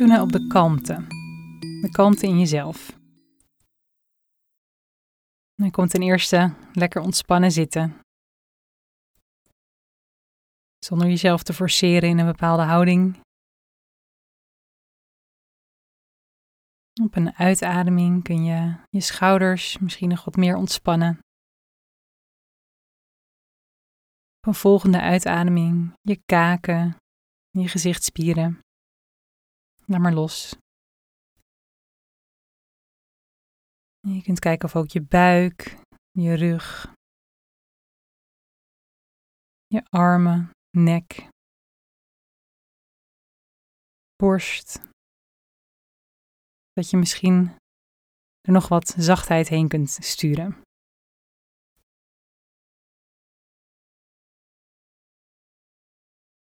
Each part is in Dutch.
Op de kalmte. De kalmte in jezelf. Dan komt ten eerste lekker ontspannen zitten. Zonder jezelf te forceren in een bepaalde houding. Op een uitademing kun je je schouders misschien nog wat meer ontspannen. Op een volgende uitademing je kaken, je gezichtspieren. Laat maar los. Je kunt kijken of ook je buik, je rug, je armen, nek, borst, dat je misschien er nog wat zachtheid heen kunt sturen.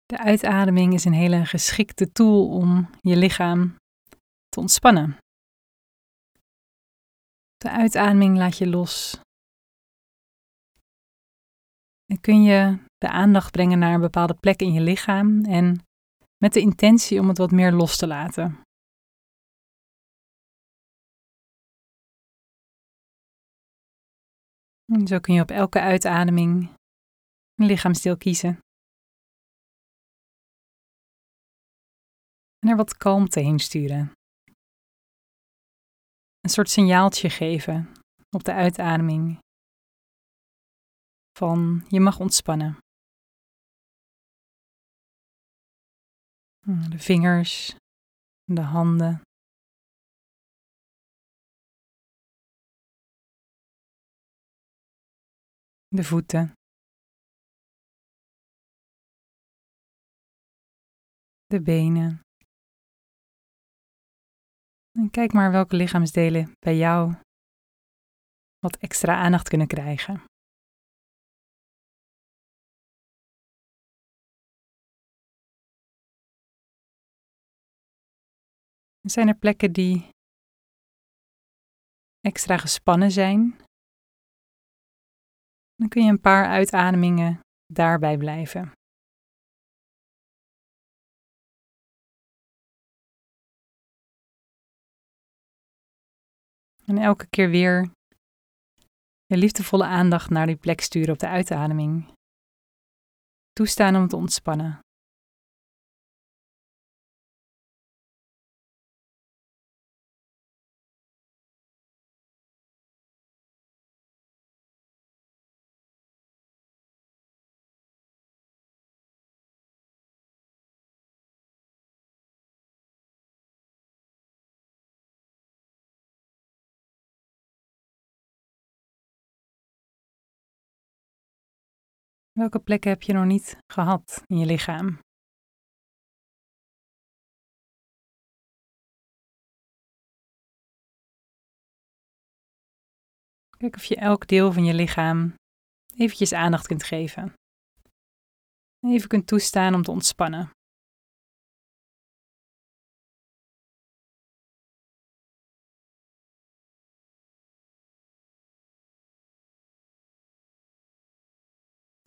De uitademing is een hele geschikte tool om je lichaam te ontspannen. De uitademing laat je los. En kun je de aandacht brengen naar een bepaalde plek in je lichaam en met de intentie om het wat meer los te laten. En zo kun je op elke uitademing een lichaamsdeel kiezen. Er wat kalmte heen sturen. Een soort signaaltje geven op de uitademing van je mag ontspannen. De vingers, de handen. De voeten. De benen. En kijk maar welke lichaamsdelen bij jou wat extra aandacht kunnen krijgen. Zijn er plekken die extra gespannen zijn? Dan kun je een paar uitademingen daarbij blijven. En elke keer weer je liefdevolle aandacht naar die plek sturen op de uitademing. Toestaan om te ontspannen. Welke plekken heb je nog niet gehad in je lichaam? Kijk of je elk deel van je lichaam eventjes aandacht kunt geven. Even kunt toestaan om te ontspannen.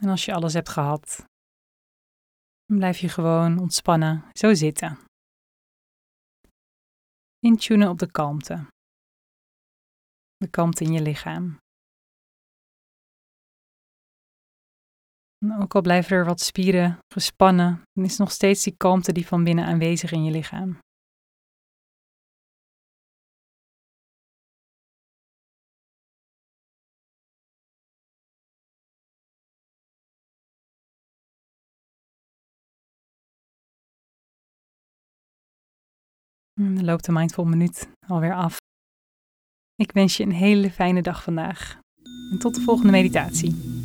En als je alles hebt gehad, dan blijf je gewoon ontspannen, zo zitten. Intunen op de kalmte. De kalmte in je lichaam. Ook al blijven er wat spieren gespannen, dan is nog steeds die kalmte die van binnen aanwezig in je lichaam. Dan loopt de Mindful Minuut alweer af. Ik wens je een hele fijne dag vandaag. En tot de volgende meditatie.